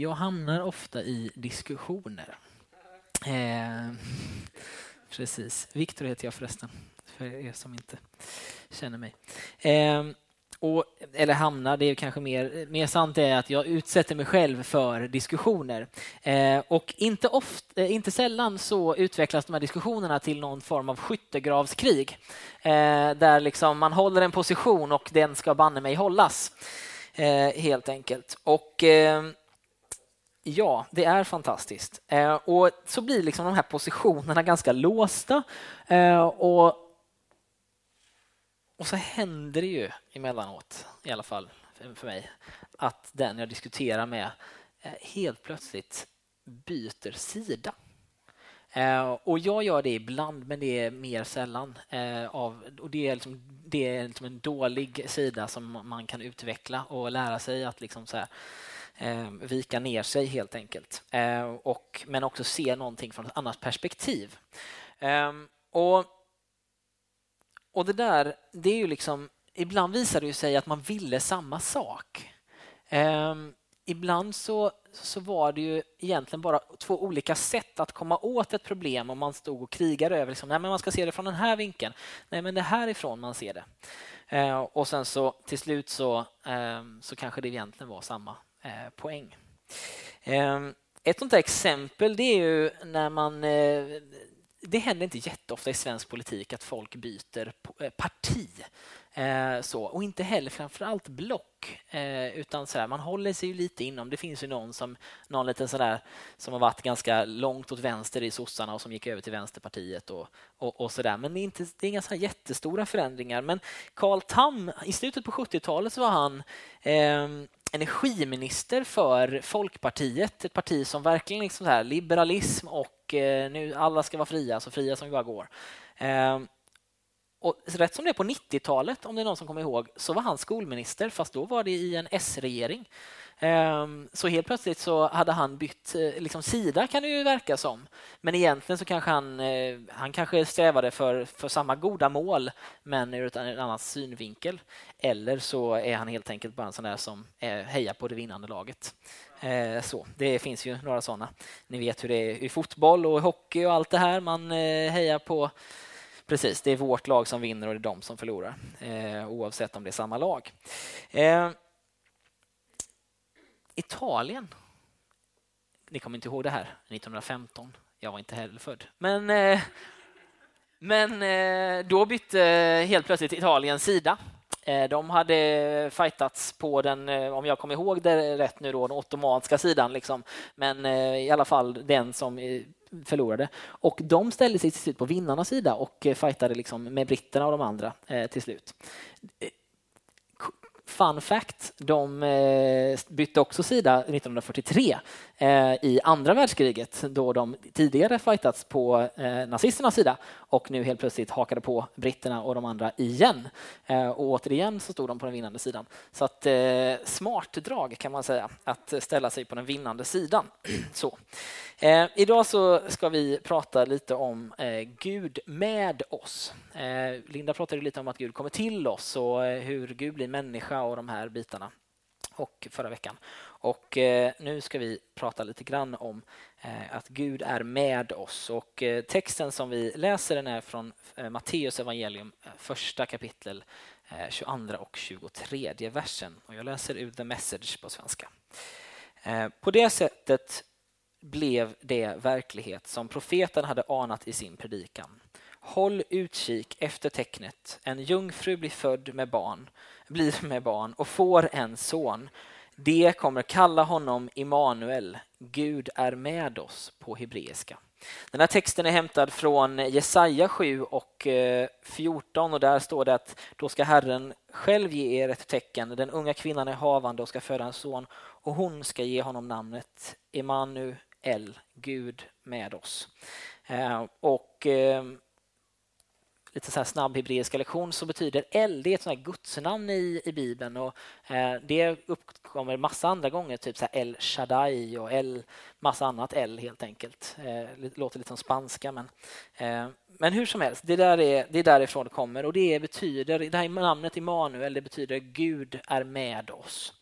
jag hamnar ofta i diskussioner. Eh, precis. Viktor heter jag förresten, för er som inte känner mig. Eh, och, eller hamnar, det är kanske mer, mer sant är att jag utsätter mig själv för diskussioner. Eh, och inte, ofta, eh, inte sällan så utvecklas de här diskussionerna till någon form av skyttegravskrig. Eh, där liksom man håller en position och den ska banne mig hållas. Eh, helt enkelt. Och eh, Ja, det är fantastiskt. Eh, och så blir liksom de här positionerna ganska låsta. Eh, och och så händer det ju emellanåt, i alla fall för mig, att den jag diskuterar med eh, helt plötsligt byter sida. Eh, och jag gör det ibland, men det är mer sällan. Eh, av, och det är, liksom, det är liksom en dålig sida som man kan utveckla och lära sig att liksom så här, Ehm, vika ner sig helt enkelt. Ehm, och, men också se någonting från ett annat perspektiv. Ehm, och och det där, det är ju liksom, ibland visar det sig att man ville samma sak. Ibland så, så var det ju egentligen bara två olika sätt att komma åt ett problem om man stod och krigade över liksom, nej, men man ska se det från den här vinkeln. Nej, men det härifrån man ser det. Och sen så till slut så, så kanske det egentligen var samma Eh, poäng. Ehm, ett sånt exempel det är ju när man eh, det händer inte jätteofta i svensk politik att folk byter eh, parti. Eh, så, och inte heller framförallt block. Eh, utan så man håller sig ju lite inom. Det finns ju någon som, någon liten sådär, som har varit ganska långt åt vänster i sossarna och som gick över till Vänsterpartiet. Och, och, och sådär. Men det är, inte, det är inga så jättestora förändringar. Men Carl Tam, i slutet på 70-talet så var han eh, energiminister för Folkpartiet, ett parti som verkligen liksom så här, liberalism och eh, nu alla ska vara fria, så fria som det bara går. Ehm, och rätt som det är på 90-talet, om det är någon som kommer ihåg, så var han skolminister, fast då var det i en S-regering. Ehm, så helt plötsligt så hade han bytt eh, liksom sida kan det ju verka som. Men egentligen så kanske han, eh, han kanske strävade för, för samma goda mål men ur en annan synvinkel. Eller så är han helt enkelt bara en sån där som eh, hejar på det vinnande laget. Så, det finns ju några såna. Ni vet hur det är i fotboll och hockey och allt det här. Man hejar på Precis, det är vårt lag som vinner och det är de som förlorar, eh, oavsett om det är samma lag. Eh, Italien. Ni kommer inte ihåg det här, 1915. Jag var inte heller född. Men, eh, men eh, då bytte helt plötsligt Italien sida. Eh, de hade fightats på den, om jag kommer ihåg det rätt nu, då, den ottomanska sidan. Liksom. Men i alla fall den som förlorade. Och de ställde sig till slut på vinnarnas sida och eh, fightade liksom med britterna och de andra eh, till slut. Eh, fun fact, de eh, bytte också sida 1943 Eh, i andra världskriget då de tidigare fightats på eh, nazisternas sida och nu helt plötsligt hakade på britterna och de andra igen. Eh, och återigen så stod de på den vinnande sidan. Så att eh, smart drag kan man säga att ställa sig på den vinnande sidan. så. Eh, idag så ska vi prata lite om eh, Gud med oss. Eh, Linda pratade lite om att Gud kommer till oss och hur Gud blir människa och de här bitarna och förra veckan. Och eh, nu ska vi prata lite grann om eh, att Gud är med oss. Och eh, texten som vi läser den är från Matteus evangelium, första kapitel, 22 och 23 versen. Och jag läser ur The Message på svenska. På det sättet blev det verklighet som profeten hade anat i sin predikan. Håll utkik efter tecknet. En jungfru blir född med barn, blir med barn och får en son. Det kommer kalla honom Immanuel, Gud är med oss på hebreiska. Den här texten är hämtad från Jesaja 7 och eh, 14 och där står det att då ska Herren själv ge er ett tecken. Den unga kvinnan är havande och ska föda en son och hon ska ge honom namnet Immanuel, Gud med oss. Eh, och eh, lite så här snabb hebreiska lektion så betyder El, det är ett sånt här gudsnamn i, i Bibeln och eh, det uppkommer massa andra gånger, typ så El Shaddai och El, massa annat El helt enkelt. Eh, det låter lite som spanska men, eh, men hur som helst, det, där är, det är därifrån det kommer och det betyder, det här namnet Immanuel, det betyder Gud är med oss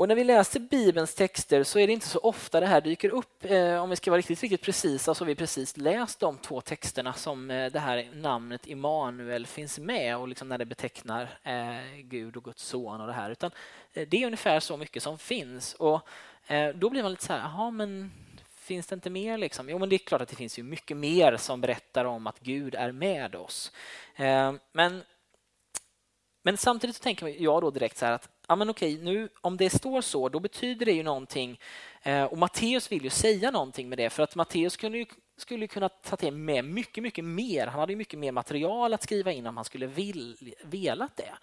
och när vi läser Bibelns texter så är det inte så ofta det här dyker upp. Eh, om vi ska vara riktigt, riktigt precisa så har vi precis läst de två texterna som eh, det här namnet Immanuel finns med och liksom när det betecknar eh, Gud och Guds son och det här. Utan det är ungefär så mycket som finns. Och då blir man lite så här, jaha men finns det inte mer? Liksom? Jo, men det är klart att det finns ju mycket mer som berättar om att Gud är med oss. Men, men samtidigt så tänker jag då direkt så här att ja, men okej, nu, om det står så, då betyder det ju någonting. Eh, och Matteus vill ju säga någonting med det, för att Matteus kunde ju, skulle kunna ta till med mycket, mycket mer. Han hade mycket mer material att skriva in om han skulle vill, velat det.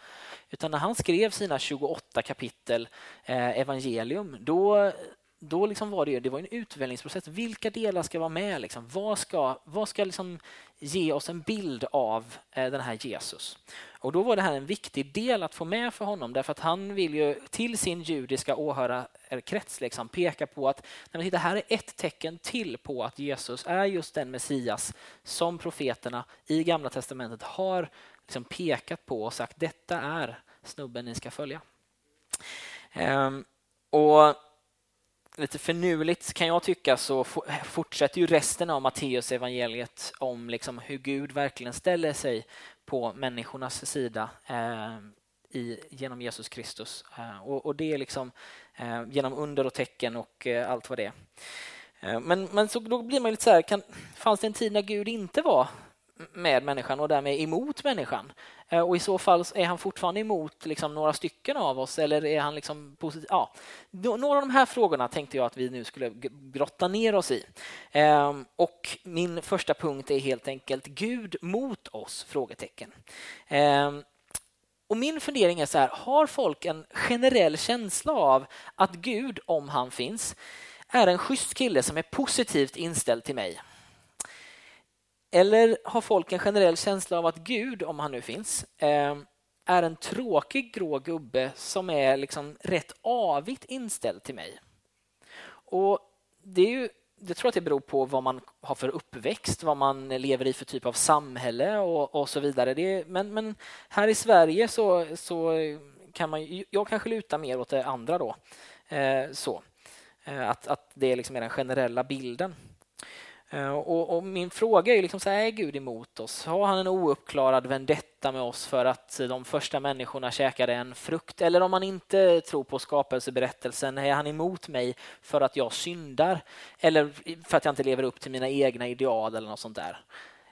Utan när han skrev sina 28 kapitel eh, evangelium, då då liksom var det, det var en utväljningsprocess. Vilka delar ska vara med? Liksom? Vad ska, vad ska liksom ge oss en bild av eh, den här Jesus? Och Då var det här en viktig del att få med för honom därför att han vill ju till sin judiska åhörarkrets liksom peka på att nej, titta, här är ett tecken till på att Jesus är just den Messias som profeterna i Gamla testamentet har liksom pekat på och sagt detta är snubben ni ska följa. Ehm, och lite förnuligt kan jag tycka så fortsätter ju resten av Matteus evangeliet om liksom hur Gud verkligen ställer sig på människornas sida eh, i, genom Jesus Kristus. Eh, och, och, det är liksom eh, genom under och tecken och eh, allt vad det är. Eh, men, men så då blir man lite så här, kan, fanns det en tid när Gud inte var med människan och därmed emot människan? Eh, och i så fall är han fortfarande emot liksom några stycken av oss eller är han liksom positiv? Ja, några av de här frågorna tänkte jag att vi nu skulle grotta ner oss i. Ehm, och min första punkt är helt enkelt Gud mot oss? frågetecken. Ehm, och min fundering är så här, har folk en generell känsla av att Gud, om han finns, är en schysst kille som är positivt inställd till mig? Eller har folk en generell känsla av att Gud, om han nu finns, ehm, är en tråkig grå gubbe som är liksom rätt avigt inställd till mig? Och det är ju jag tror att det beror på vad man har för uppväxt, vad man lever i för typ av samhälle och, och så vidare. Det, men, men, här i Sverige så, så kan man... Jag kanske lutar mer åt det andra då. Eh, så. Eh, att, att det liksom är den generella bilden. Eh, och, och, min fråga är liksom så här, är Gud emot oss? Har han en ouppklarad vendetta med oss för att de första människorna käkade en frukt? Eller om man inte tror på skapelseberättelsen, är han emot mig för att jag syndar? Eller för att jag inte lever upp till mina egna ideal eller något sånt där?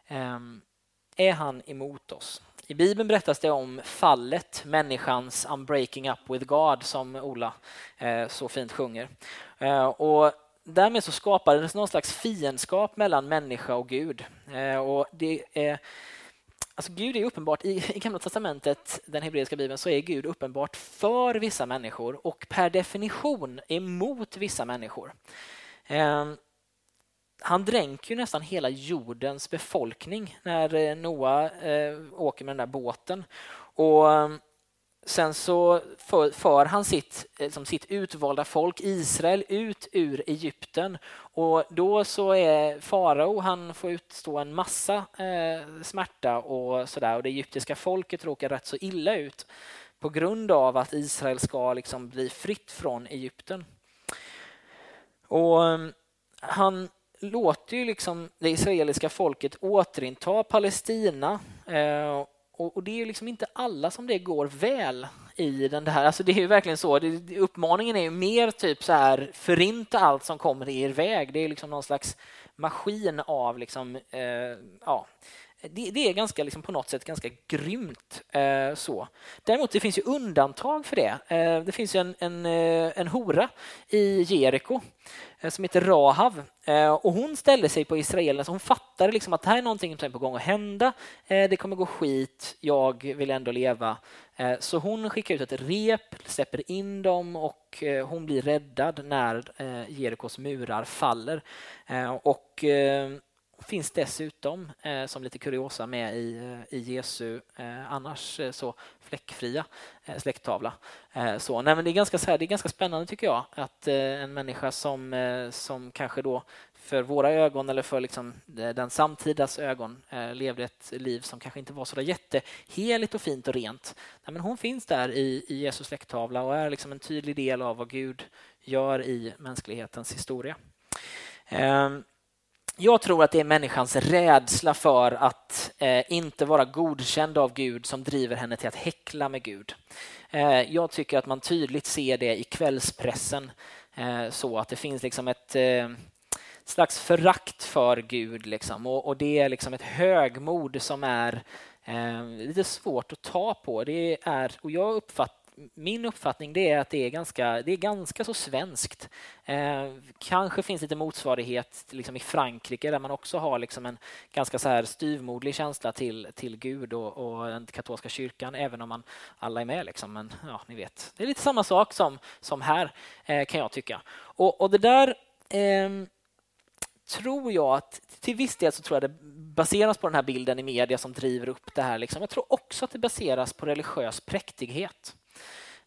Um, är han emot oss? I Bibeln berättas det om fallet, människans unbreaking up with God som Ola eh, så fint sjunger. Eh, och därmed så skapades någon slags fiendskap mellan människa och Gud. Eh, och det är, alltså Gud är uppenbart, i, i Gamla testamentet, den hebreiska bibeln, så är Gud uppenbart för vissa människor och per definition emot vissa människor. Eh, han dränker ju nästan hela jordens befolkning när eh, Noa eh, åker med den där båten. Och ehm, Sen så för, för han sitt, liksom sitt utvalda folk Israel ut ur Egypten och då så är farao, han får utstå en massa eh, smärta och sådär och det egyptiska folket råkar rätt så illa ut på grund av att Israel ska liksom bli fritt från Egypten. Och eh, han låter ju liksom det israeliska folket återinta Palestina eh, och, och, det är ju liksom inte alla som det går väl i den här. Alltså det är ju verkligen så. Det, uppmaningen är ju mer typ så här förinta allt som kommer i er väg. Det är liksom någon slags maskin av liksom, eh, ja, det, det, är ganska liksom på något sätt ganska grymt. Eh, så. Däremot det finns ju undantag för det. Eh, det finns ju en, en, eh, en hora i Jeriko Eh, som heter Rahav eh, och hon ställde sig på israelerna. Alltså hon fattade liksom att det här är någonting som är på gång att hända. Eh, det kommer gå skit. Jag vill ändå leva. Så hon skickar ut ett rep, släpper in dem och hon blir räddad när Jerikos murar faller. Och finns dessutom eh, som lite kuriosa med i, eh, i Jesu eh, annars eh, så fläckfria eh, släkttavla. Eh, så, nej, men det, är ganska, så här, det är ganska spännande tycker jag att eh, en människa som, som kanske då för våra ögon eller för liksom den samtidas ögon eh, levde ett liv som kanske inte var så där jätteheligt och fint och rent. Nej, men hon finns där i, i Jesu släkttavla och är liksom en tydlig del av vad Gud gör i mänsklighetens historia. Ehm, jag tror att det är människans rädsla för att eh, inte vara godkänd av Gud som driver henne till att häckla med Gud. Eh, jag tycker att man tydligt ser det i kvällspressen eh, så att det finns liksom ett eh, slags förakt för Gud liksom. och, och, det är liksom ett högmod som är eh, lite svårt att ta på. Det är, och jag uppfattar min uppfattning det är att det är ganska, det är ganska så svenskt. Eh, kanske finns lite motsvarighet liksom i Frankrike där man också har liksom en ganska så här styrmodlig känsla till, till Gud och, och den katolska kyrkan, även om man alla är med. Liksom. Men ja, ni vet, det är lite samma sak som, som här, eh, kan jag tycka. Och, och det där eh, tror jag att till viss del så tror jag det baseras på den här bilden i media som driver upp det här. Liksom. Jag tror också att det baseras på religiös präktighet.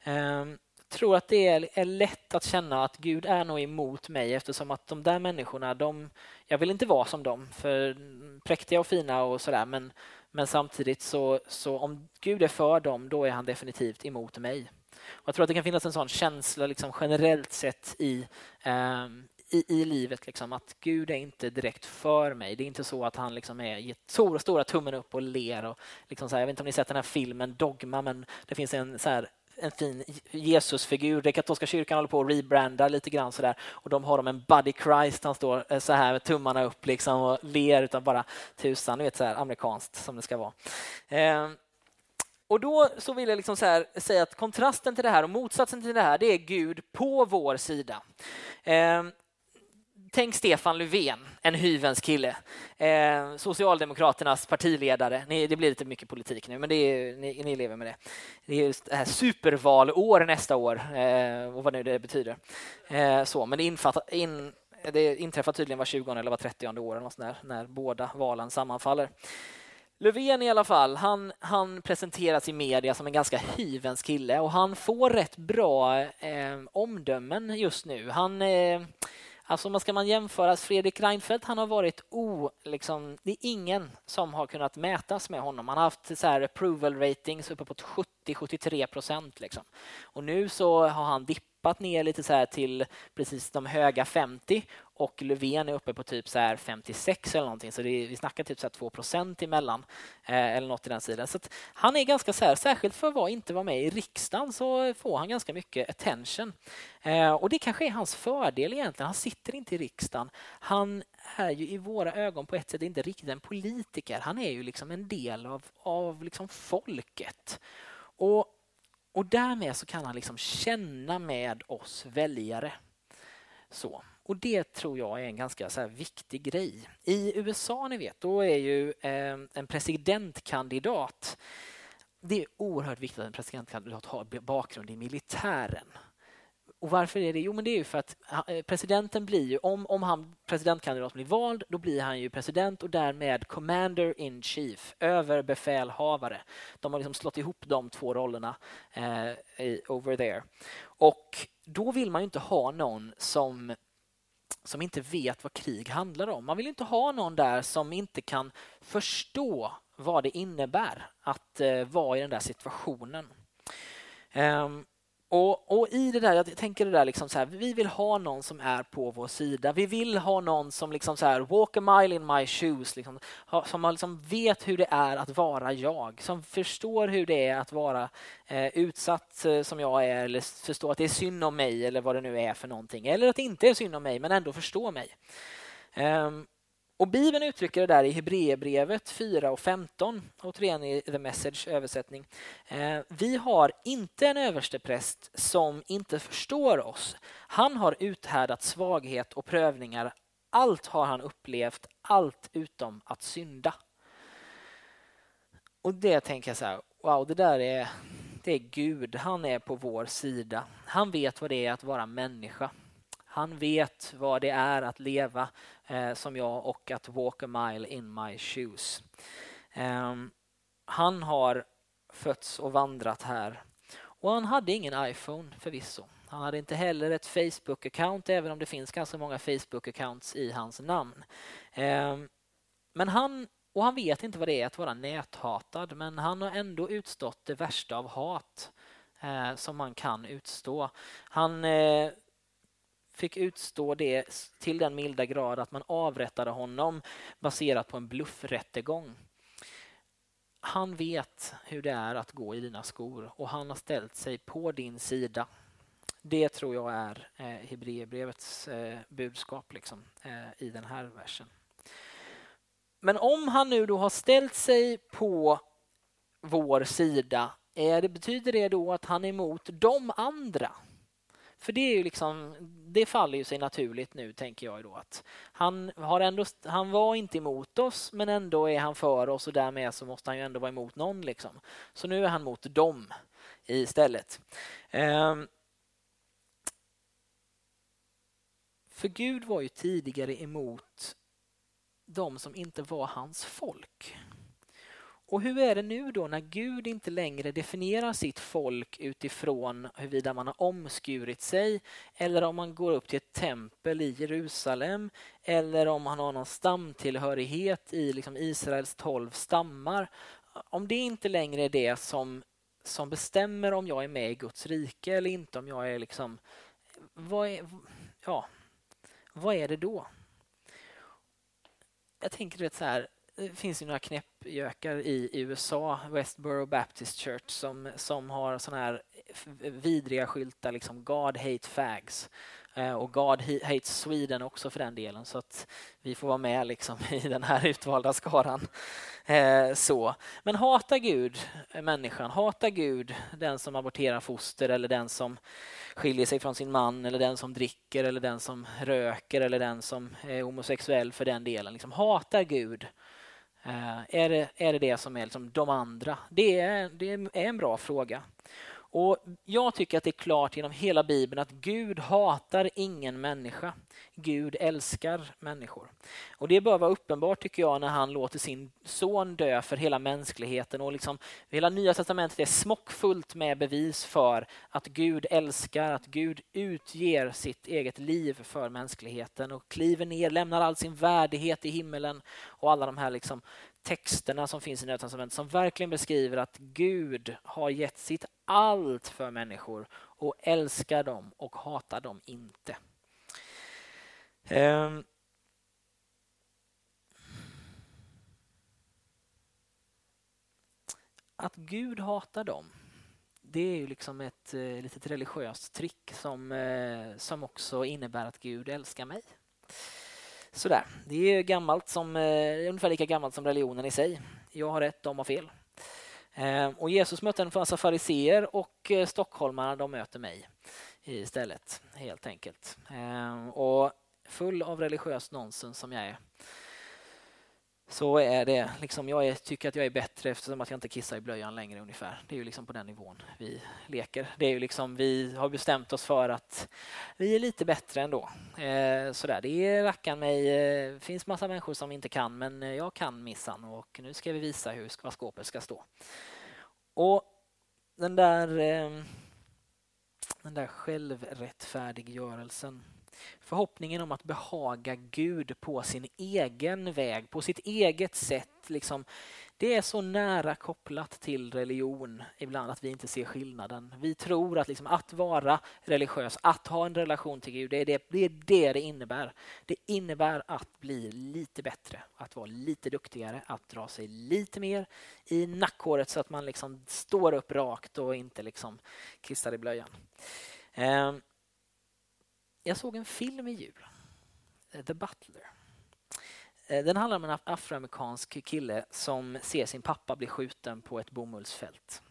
Jag tror att det är, lätt att känna att Gud är nog emot mig eftersom att de där människorna, de, jag vill inte vara som dem, för präktiga och fina och sådär, men, men samtidigt så, så om Gud är för dem, då är han definitivt emot mig. Och jag tror att det kan finnas en sån känsla liksom generellt sett i, eh, i, i livet, liksom, att Gud är inte direkt för mig. Det är inte så att han liksom är ger stora, stora tummen upp och ler. Och liksom så här, jag vet inte om ni sett den här filmen Dogma, men det finns en så här, en fin Jesusfigur. Det katolska kyrkan håller på att rebranda lite grann sådär och de har de en Buddy Christ. Han står eh, så här med tummarna upp liksom och ler utan bara tusan. Ni vet så här amerikanskt som det ska vara. Eh, och då så vill jag liksom så säga att kontrasten till det här och motsatsen till det här, det är Gud på vår sida. Eh, tänk Stefan Löfven, en hyvens kille. Eh, Socialdemokraternas partiledare. Ni, det blir lite mycket politik nu, men det är, ni, ni lever med det. Det är just det här supervalår nästa år, eh, och vad nu det betyder. Eh, så, men det, infattar, in, det inträffar tydligen var 20 eller var 30 år eller där, när båda valen sammanfaller. Löfven i alla fall, han, han presenteras i media som en ganska hyvens kille och han får rätt bra eh, omdömen just nu. Han eh, Alltså ska man jämföra Fredrik Reinfeldt, han har varit o... Liksom, det är ingen som har kunnat mätas med honom. Han har haft så här approval ratings uppe på 70-73 procent. Liksom. Och nu så har han dippat ner lite så till precis de höga 50 och Löfven är uppe på typ så 56 eller någonting. Så är, vi snackar typ så här 2 procent emellan eh, eller något i den sidan. Så han är ganska så här, särskilt för att inte vara med i riksdagen så får han ganska mycket attention. Eh, och det kanske är hans fördel egentligen. Han sitter inte i riksdagen. Han är ju i våra ögon på ett sätt inte riktigt en politiker. Han är ju liksom en del av, av liksom folket. Och, och därmed så kan han liksom känna med oss väljare. Så. Och det tror jag är en ganska så viktig grej. I USA, ni vet, då är ju eh, en presidentkandidat det är oerhört viktigt att en presidentkandidat har bakgrund i militären. Och varför är det? Jo, men det är ju för att eh, presidenten blir ju, om, om han presidentkandidat blir vald, då blir han ju president och därmed commander in chief, överbefälhavare. De har liksom slått ihop de två rollerna eh, i over there. Och då vill man ju inte ha någon som som inte vet vad krig handlar om. Man vill inte ha någon där som inte kan förstå vad det innebär att eh, vara i den där situationen. Um, och, och, i det där, jag tänker det där liksom så här, vi vill ha någon som är på vår sida. Vi vill ha någon som liksom så här, walk a mile in my shoes, liksom, som liksom vet hur det är att vara jag, som förstår hur det är att vara eh, utsatt eh, som jag är eller förstår att det är synd om mig eller vad det nu är för någonting. Eller att det inte är synd om mig, men ändå förstå mig. Um, och Bibeln uttrycker det där i Hebreerbrevet 4 och 15, återigen i The Message översättning. Eh, vi har inte en överstepräst som inte förstår oss. Han har uthärdat svaghet och prövningar. Allt har han upplevt, allt utom att synda. Och det tänker jag så här, wow, det där är, det är Gud. Han är på vår sida. Han vet vad det är att vara människa. Han vet vad det är att leva eh, som jag och att walk a mile in my shoes. Eh, han har fötts och vandrat här. Och han hade ingen iPhone förvisso. Han hade inte heller ett Facebook-account, även om det finns ganska många Facebook-accounts i hans namn. Eh, men han, och han vet inte vad det är att vara näthatad, men han har ändå utstått det värsta av hat eh, som man kan utstå. Han eh, fick utstå det till den milda grad att man avrättade honom baserat på en bluffrättegång. Han vet hur det är att gå i dina skor och han har ställt sig på din sida. Det tror jag är eh, Hebreerbrevets eh, budskap liksom, eh, i den här versen. Men om han nu då har ställt sig på vår sida, är det, betyder det då att han är emot de andra? För det, är ju liksom, det faller ju sig naturligt nu, tänker jag. Då, att han, har ändå, han var inte emot oss, men ändå är han för oss och därmed så måste han ju ändå vara emot någon. Liksom. Så nu är han mot dem istället. Um, för Gud var ju tidigare emot de som inte var hans folk. Och hur är det nu då när Gud inte längre definierar sitt folk utifrån huruvida man har omskurit sig eller om man går upp till ett tempel i Jerusalem eller om man har någon stamtillhörighet i liksom Israels tolv stammar. Om det inte längre är det som, som bestämmer om jag är med i Guds rike eller inte, om jag är liksom... Vad är, ja, vad är det då? Jag tänker vet, så här, finns ju några knäppjökar i USA, Westboro Baptist Church, som, som har såna här vidriga skyltar, liksom God hate fags. Eh, och God hate Sweden också för den delen, så att vi får vara med liksom i den här utvalda skaran. Eh, så. Men hata Gud eh, människan, hata Gud den som aborterar foster eller den som skiljer sig från sin man eller den som dricker eller den som röker eller den som är homosexuell för den delen. Liksom, hatar Gud Eh, är, det, är det det som är liksom de andra? Det är, det är en bra fråga. Och Jag tycker att det är klart genom hela Bibeln att Gud hatar ingen människa. Gud älskar människor. Och Det bör vara uppenbart tycker jag när han låter sin son dö för hela mänskligheten. Och liksom, hela Nya testamentet är smockfullt med bevis för att Gud älskar, att Gud utger sitt eget liv för mänskligheten och kliver ner, lämnar all sin värdighet i himmelen och alla de här liksom texterna som finns i Nya testamentet som verkligen beskriver att Gud har gett sitt allt för människor och älskar dem och hatar dem inte. Um. Att Gud hatar dem, det är ju liksom ett eh, litet religiöst trick som, eh, som också innebär att Gud älskar mig. Sådär, det är gammalt som, eh, ungefär lika gammalt som religionen i sig. Jag har rätt, de har fel. Eh, och Jesus mötte en massa fariseer och eh, stockholmarna de möter mig istället, helt enkelt. Eh, och full av religiöst nonsens som jag är så är det. Liksom jag är, tycker att jag är bättre eftersom att jag inte kissar i blöjan längre ungefär. Det är ju liksom på den nivån vi leker. Det är ju liksom, vi har bestämt oss för att vi är lite bättre ändå. Eh, sådär. Det är rackan mig. Det finns massa människor som inte kan, men eh, jag kan missan och nu ska vi visa hur vad skåpet ska stå. Och den där, eh, den där självrättfärdiggörelsen förhoppningen om att behaga Gud på sin egen väg, på sitt eget sätt. Liksom, det är så nära kopplat till religion ibland att vi inte ser skillnaden. Vi tror att liksom, att vara religiös, att ha en relation till Gud, det är det, det är det det innebär. Det innebär att bli lite bättre, att vara lite duktigare, att dra sig lite mer i nackhåret så att man liksom står upp rakt och inte liksom kissar i blöjan. Ehm, jag såg en film i jul, eh, The Butler. Eh, den handlar om en afroamerikansk kille som ser sin pappa bli skjuten på ett bomullsfält.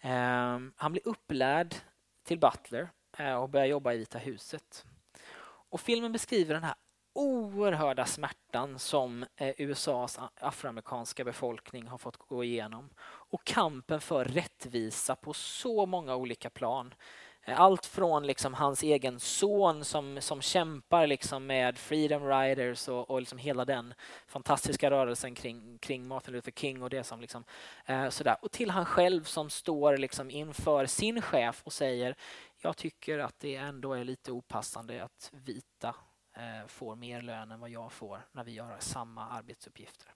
Ehm, han blir upplärd till butler eh, och börjar jobba i Vita huset. Och filmen beskriver den här oerhörda smärtan som USAs afroamerikanska befolkning har fått gå igenom och kampen för rättvisa på så många olika plan allt från liksom hans egen son som, som kämpar liksom med Freedom Riders och, och liksom hela den fantastiska rörelsen kring, kring Martin Luther King och det som liksom, eh, sådär. Och till han själv som står liksom inför sin chef och säger jag tycker att det ändå är lite opassande att vita eh, får mer lön än vad jag får när vi gör samma arbetsuppgifter.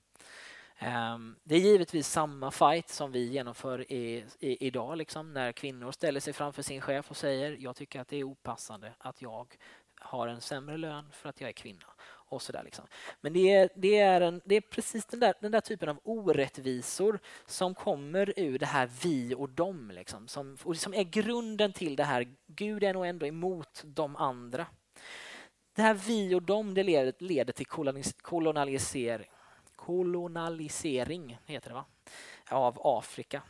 Ehm, det är givetvis samma fight som vi genomför i, i, idag liksom, när kvinnor ställer sig framför sin chef och säger jag tycker att det är opassande att jag har en sämre lön för att jag är kvinna. Och så där liksom. Men det är, det, är en, det är precis den där, den där typen av orättvisor som kommer ur det här vi och dem. Liksom, som, och som är grunden till det här Gud är nog ändå emot de andra. Det här vi och dem det leder, leder till kolonialisering kolonialisering heter det va? av Afrika.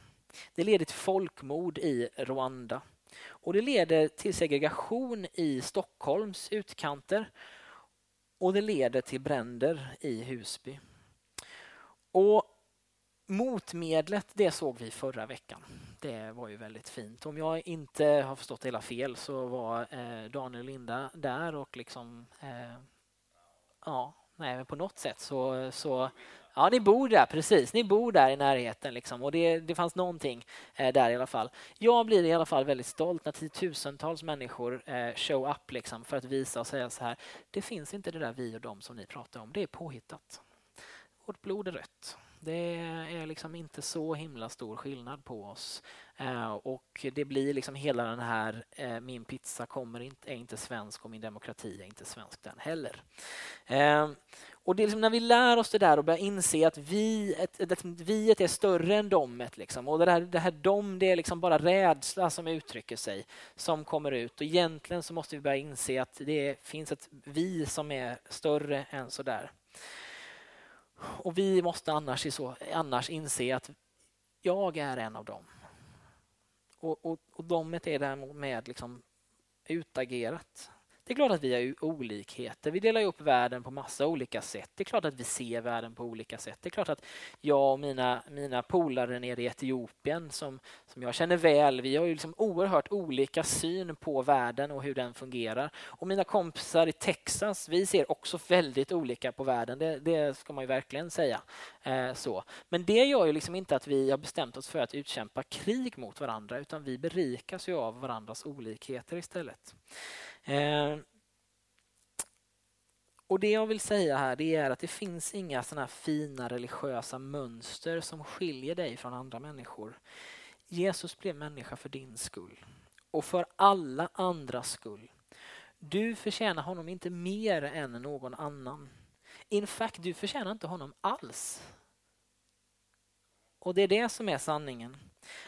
Det leder till folkmord i Rwanda och det leder till segregation i Stockholms utkanter och det leder till bränder i Husby. Och motmedlet, det såg vi förra veckan. Det var ju väldigt fint. Om jag inte har förstått hela fel så var eh, Daniel och Linda där och liksom eh, ja, Nej, men på något sätt så, så... Ja, ni bor där, precis. Ni bor där i närheten. Liksom. Och det, det fanns någonting eh, där i alla fall. Jag blir i alla fall väldigt stolt när tiotusentals människor eh, show up liksom, för att visa och säga så här. Det finns inte det där vi och dem som ni pratar om. Det är påhittat. Vårt blod är rött. Det är liksom inte så himla stor skillnad på oss. Eh, och det blir liksom hela den här eh, min pizza kommer inte, är inte svensk och min demokrati är inte svensk den heller. Eh, och det är liksom när vi lär oss det där och börjar inse att vi, ett, ett, viet är större än domet. Liksom. Och det här, det här dom, det är liksom bara rädsla som uttrycker sig, som kommer ut. Och egentligen så måste vi börja inse att det finns ett vi som är större än så där. Och vi måste annars, så, annars inse att jag är en av dem. Och, och, och domet är därmed liksom utagerat. Det är klart att vi har olikheter. Vi delar upp världen på massa olika sätt. Det är klart att vi ser världen på olika sätt. Det är klart att jag och mina, mina polare nere i Etiopien som, som jag känner väl, vi har ju liksom oerhört olika syn på världen och hur den fungerar. Och mina kompisar i Texas, vi ser också väldigt olika på världen. Det, det ska man ju verkligen säga. Eh, så. Men det gör ju liksom inte att vi har bestämt oss för att utkämpa krig mot varandra utan vi berikas ju av varandras olikheter istället. Eh, och Det jag vill säga här det är att det finns inga såna fina religiösa mönster som skiljer dig från andra människor. Jesus blev människa för din skull och för alla andras skull. Du förtjänar honom inte mer än någon annan. In fact, du förtjänar inte honom alls. Och det är det som är sanningen.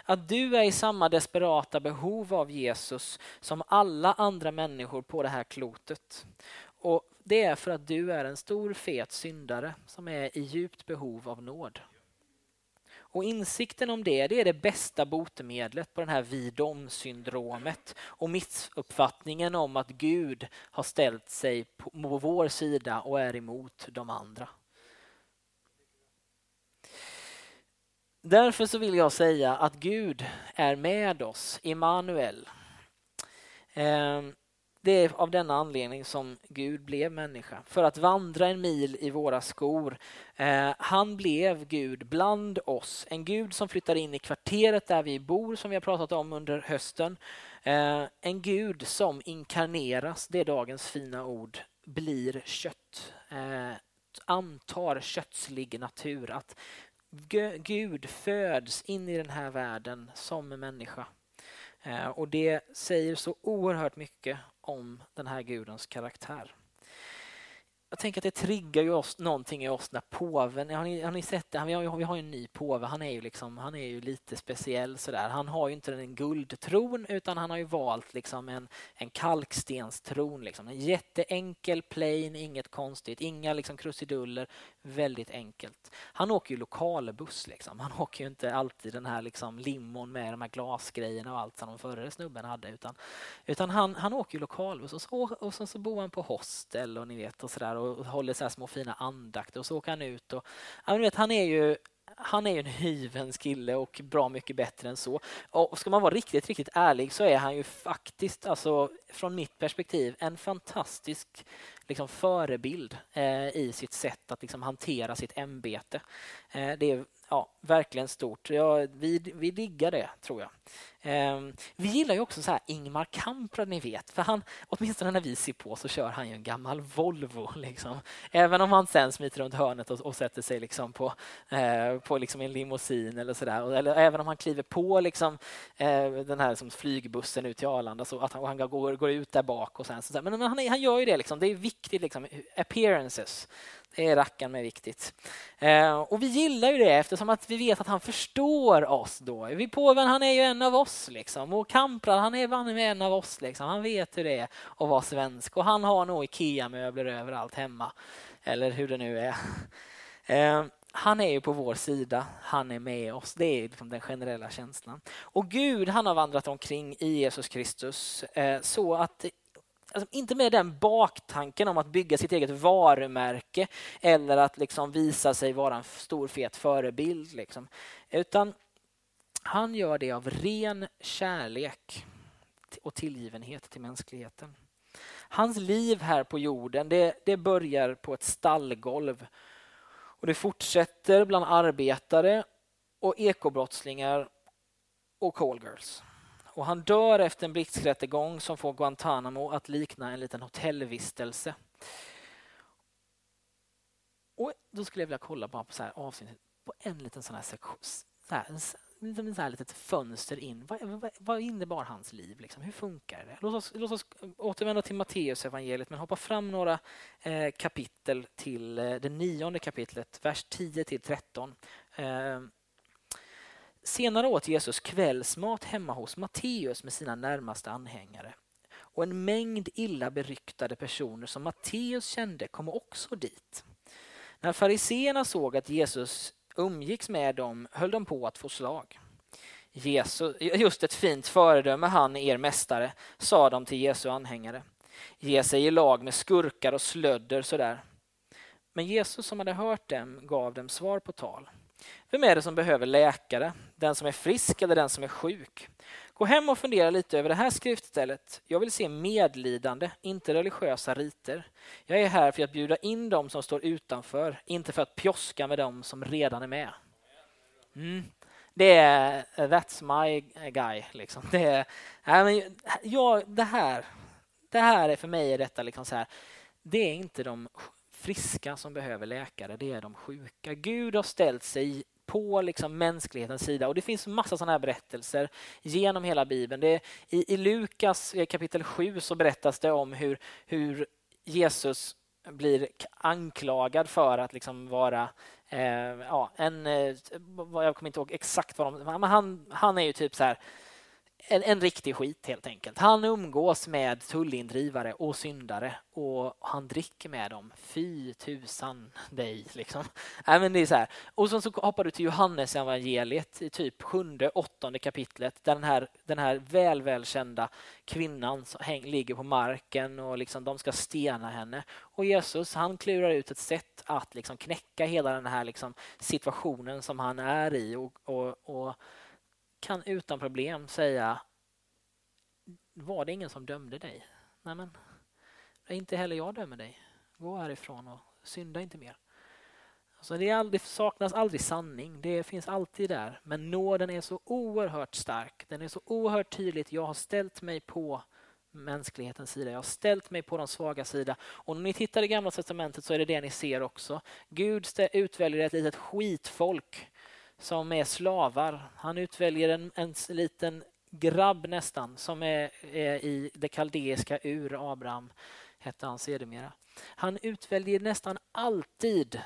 Att du är i samma desperata behov av Jesus som alla andra människor på det här klotet. Och Det är för att du är en stor fet syndare som är i djupt behov av nåd. Och Insikten om det, det är det bästa botemedlet på det här vi-dom-syndromet och missuppfattningen om att Gud har ställt sig på vår sida och är emot de andra. Därför så vill jag säga att Gud är med oss, Immanuel. Ehm, det är av denna anledning som Gud blev människa, för att vandra en mil i våra skor. Ehm, han blev Gud bland oss, en Gud som flyttar in i kvarteret där vi bor, som vi har pratat om under hösten. Ehm, en Gud som inkarneras, det är dagens fina ord, blir kött antar kötslig natur, att Gud föds in i den här världen som människa. Eh, och det säger så oerhört mycket om den här gudens karaktär jag tänker att det triggar ju oss, någonting i oss när påven, har ni, har ni sett det? Vi har, vi har ju en ny påve, han är ju, liksom, han är ju lite speciell sådär. Han har ju inte en guldtron utan han har ju valt liksom en, en kalkstenstron. Liksom. En jätteenkel, plain, inget konstigt, inga liksom krusiduller, väldigt enkelt. Han åker ju lokalbuss, liksom. han åker ju inte alltid den här liksom limon med de här glasgrejerna och allt som de förre snubben hade utan, utan han, han åker ju lokalbuss och så, och så, så bor han på hostel och ni vet och sådär och håller så små fina andakter och så åker han ut. Och, ja, vet, han är ju han är ju en hyvens kille och bra mycket bättre än så. Och ska man vara riktigt, riktigt ärlig så är han ju faktiskt, alltså från mitt perspektiv, en fantastisk liksom, förebild eh, i sitt sätt att liksom, hantera sitt ämbete. Eh, det är ja, verkligen stort. Ja, vi, vi diggar det, tror jag. Ehm, vi gillar ju också så här Ingmar Kamprad, ni vet. För han, åtminstone när vi ser på så kör han ju en gammal Volvo. Liksom. Även om han sen smiter runt hörnet och, och sätter sig liksom på, eh, på liksom en limousin eller sådär. Eller även om han kliver på liksom, eh, den här liksom, flygbussen ut till Arlanda så att han, han går, går ut där bak. och sen, så Men han, han gör ju det. Liksom. Det är viktigt. Liksom, appearances. Det är rackarn med viktigt. Eh, och vi gillar ju det eftersom att vi vet att han förstår oss då. Vi påven, han är ju en av oss liksom. Och Kamprad, han är van med en av oss liksom. Han vet hur det är att vara svensk och han har nog Ikea-möbler överallt hemma. Eller hur det nu är. Eh, han är ju på vår sida, han är med oss. Det är liksom den generella känslan. Och Gud han har vandrat omkring i Jesus Kristus eh, så att alltså, inte med den baktanken om att bygga sitt eget varumärke eller att liksom visa sig vara en stor fet förebild. Liksom. Utan han gör det av ren kärlek och tillgivenhet till mänskligheten. Hans liv här på jorden det, det börjar på ett stallgolv och det fortsätter bland arbetare och ekobrottslingar och callgirls. Och han dör efter en blixträttegång som får Guantanamo att likna en liten hotellvistelse. Och då skulle jag vilja kolla bara på så här avsnittet på en liten sån här sektion. Så här, ett så här litet fönster in. Vad, vad, vad innebar hans liv? Liksom? Hur funkar det? Låt oss, låt oss eh, återvända till Matteus evangeliet men hoppa fram några eh, kapitel till eh, det nionde kapitlet, vers 10 till 13. Eh, Senare åt Jesus kvällsmat hemma hos Matteus med sina närmaste anhängare. Och en mängd illa beryktade personer som Matteus kände kom också dit. När fariseerna såg att Jesus umgicks med dem höll de på att få slag. Jesus, just ett fint föredöme han, er mästare, sa de till Jesu anhängare. Ge sig i lag med skurkar och slödder sådär. Men Jesus som hade hört dem gav dem svar på tal. Vem är det som behöver läkare? Den som är frisk eller den som är sjuk? Gå hem och fundera lite över det här skriftstället. Jag vill se medlidande, inte religiösa riter. Jag är här för att bjuda in dem som står utanför, inte för att pjoska med dem som redan är med. Mm. Det är that's my guy. Liksom. Det, är, ja, det, här, det här är för mig är detta liksom så här. Det är inte de friska som behöver läkare, det är de sjuka. Gud har ställt sig på liksom mänsklighetens sida. Och Det finns massa sådana här berättelser genom hela Bibeln. Det, i, I Lukas eh, kapitel 7 så berättas det om hur, hur Jesus blir anklagad för att liksom vara eh, ja, en... Eh, jag kommer inte ihåg exakt vad de... Men han, han är ju typ så här en, en riktig skit helt enkelt. Han umgås med tullindrivare och syndare och han dricker med dem. Fy tusan dig liksom. Äh, men det är så här. Och så, så hoppar du till Johannes evangeliet i typ sjunde, åttonde kapitlet där den här, den här väl, välkända kvinnan häng, ligger på marken och liksom de ska stena henne. Och Jesus han klurar ut ett sätt att liksom knäcka hela den här liksom situationen som han är i och, och, och kan utan problem säga var det ingen som dömde dig? Nej, men inte heller jag dömer dig. Gå härifrån och synda inte mer. Alltså det, aldrig, saknas aldrig sanning, det finns alltid där. Men nåden är så oerhört stark, den är så oerhört tydligt. Jag har ställt mig på mänsklighetens sida. Jag har ställt mig på de svaga sida. Och när ni tittar i Gamla testamentet så är det det ni ser också. Gud utväljer ett litet skitfolk som är slavar. Han utväljer en, en liten grabb nästan som är, är i det kaldeiska ur. Abraham hette han sedermera. Han utväljer nästan alltid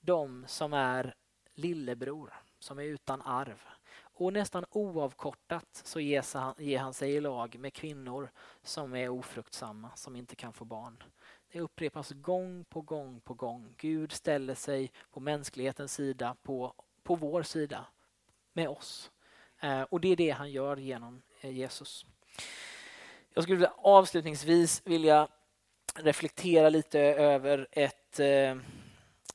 de som är lillebror, som är utan arv. Och nästan oavkortat så ger han, ger han sig i lag med kvinnor som är ofruktsamma, som inte kan få barn. Det upprepas gång på gång på gång. Gud ställer sig på mänsklighetens sida, på på vår sida med oss. Eh, och det är det han gör genom eh, Jesus. Jag skulle avslutningsvis vilja reflektera lite över ett, eh,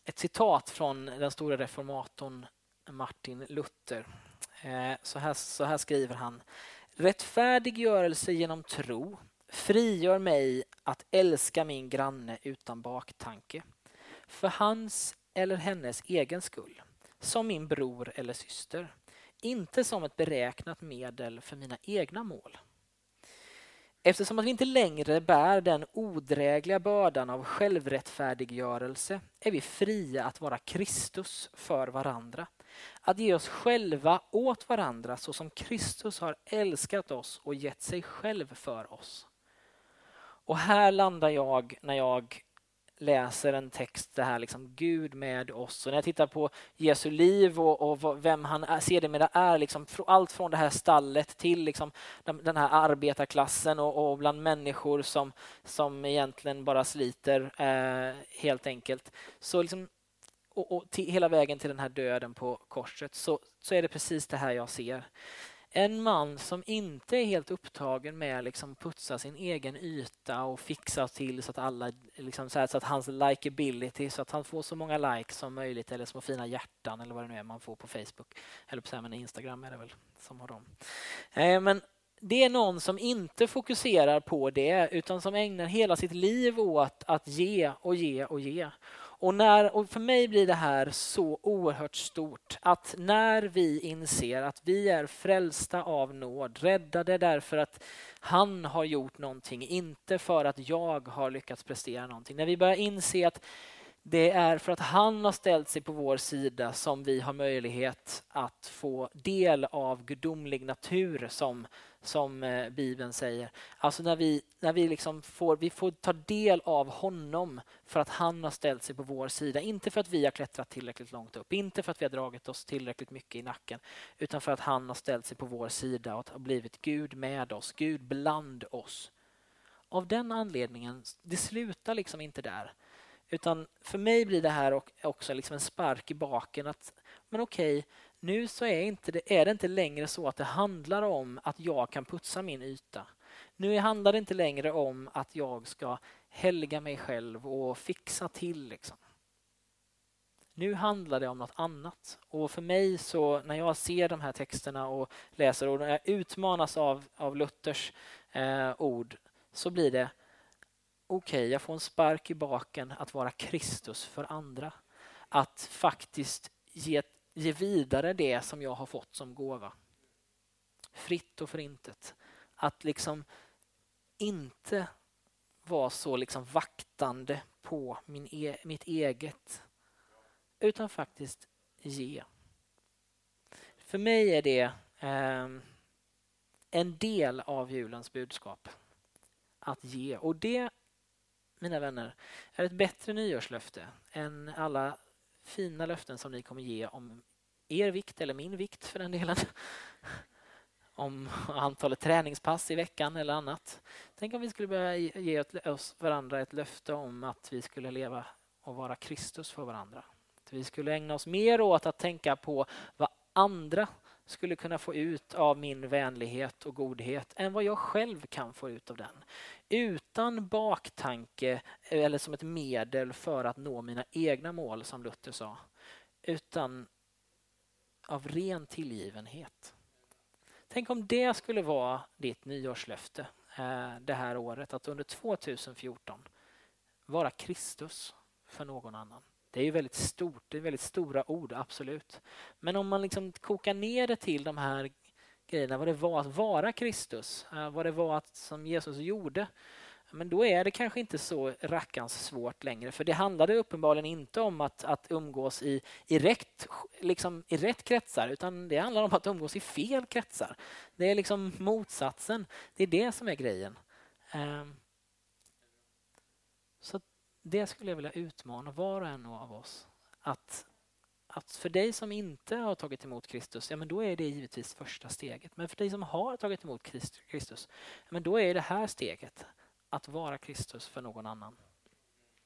ett citat från den stora reformatorn Martin Luther. Eh, så här, så här skriver han. Rättfärdiggörelse genom tro frigör mig att älska min granne utan baktanke. För hans eller hennes egen skull som min bror eller syster, inte som ett beräknat medel för mina egna mål. Eftersom att vi inte längre bär den odrägliga bördan av självrättfärdiggörelse är vi fria att vara Kristus för varandra. Att ge oss själva åt varandra så som Kristus har älskat oss och gett sig själv för oss. Och här landar jag när jag läser en text, det här liksom Gud med oss. Och när jag tittar på Jesu liv och, och vem han är, sedermera är, liksom, allt från det här stallet till liksom den här arbetarklassen och, och bland människor som, som egentligen bara sliter eh, helt enkelt. Så liksom, och, och till, hela vägen till den här döden på korset så, så är det precis det här jag ser. En man som inte är helt upptagen med att liksom putsa sin egen yta och fixa till så att alla liksom så, här, så att hans likability så att han får så många likes som möjligt eller små fina hjärtan eller vad det nu är man får på Facebook eller på men Instagram är det väl som har dem. Eh, men det är någon som inte fokuserar på det utan som ägnar hela sitt liv åt att ge och ge och ge. Och, när, och för mig blir det här så oerhört stort att när vi inser att vi är frälsta av nåd, räddade därför att han har gjort någonting, inte för att jag har lyckats prestera någonting. När vi börjar inse att det är för att han har ställt sig på vår sida som vi har möjlighet att få del av gudomlig natur som som eh, Bibeln säger. Alltså när vi, när vi, liksom får, vi får ta del av honom för att han har ställt sig på vår sida. Inte för att vi har klättrat tillräckligt långt upp, inte för att vi har dragit oss tillräckligt mycket i nacken, utan för att han har ställt sig på vår sida och har blivit Gud med oss, Gud bland oss. Av den anledningen, det slutar liksom inte där. Utan för mig blir det här också liksom en spark i baken. att Men okej, nu så är, inte det, är det inte längre så att det handlar om att jag kan putsa min yta. Nu handlar det inte längre om att jag ska helga mig själv och fixa till. Liksom. Nu handlar det om något annat. Och för mig så när jag ser de här texterna och läser och jag utmanas av, av Luthers eh, ord så blir det okej, okay, jag får en spark i baken att vara Kristus för andra. Att faktiskt ge ge vidare det som jag har fått som gåva. Fritt och förintet. Att liksom inte vara så liksom vaktande på min e mitt eget utan faktiskt ge. För mig är det eh, en del av julens budskap. Att ge. Och det, mina vänner, är ett bättre nyårslöfte än alla fina löften som ni kommer ge om er vikt eller min vikt för den delen. om antalet träningspass i veckan eller annat. Tänk om vi skulle börja ge oss varandra ett löfte om att vi skulle leva och vara Kristus för varandra. Att vi skulle ägna oss mer åt att tänka på vad andra skulle kunna få ut av min vänlighet och godhet än vad jag själv kan få ut av den. Utan baktanke eh, eller som ett medel för att nå mina egna mål som Luther sa. Utan av ren tillgivenhet. Tänk om det skulle vara ditt nyårslöfte eh, det här året, att under 2014 vara Kristus för någon annan. Det är ju väldigt stort, det är väldigt stora ord, absolut. Men om man liksom kokar ner det till de här grejerna, vad det var att vara Kristus, eh, vad det var att, som Jesus gjorde, men då är det kanske inte så rackans svårt längre. För det handlade uppenbarligen inte om att, att umgås i, i, rätt, liksom, i rätt kretsar utan det handlar om att umgås i fel kretsar. Det är liksom motsatsen. Det är det som är grejen. Um, det skulle jag vilja utmana var och en av oss. Att, att för dig som inte har tagit emot Kristus, ja men då är det givetvis första steget. Men för dig som har tagit emot Kristus, ja men då är det här steget att vara Kristus för någon annan.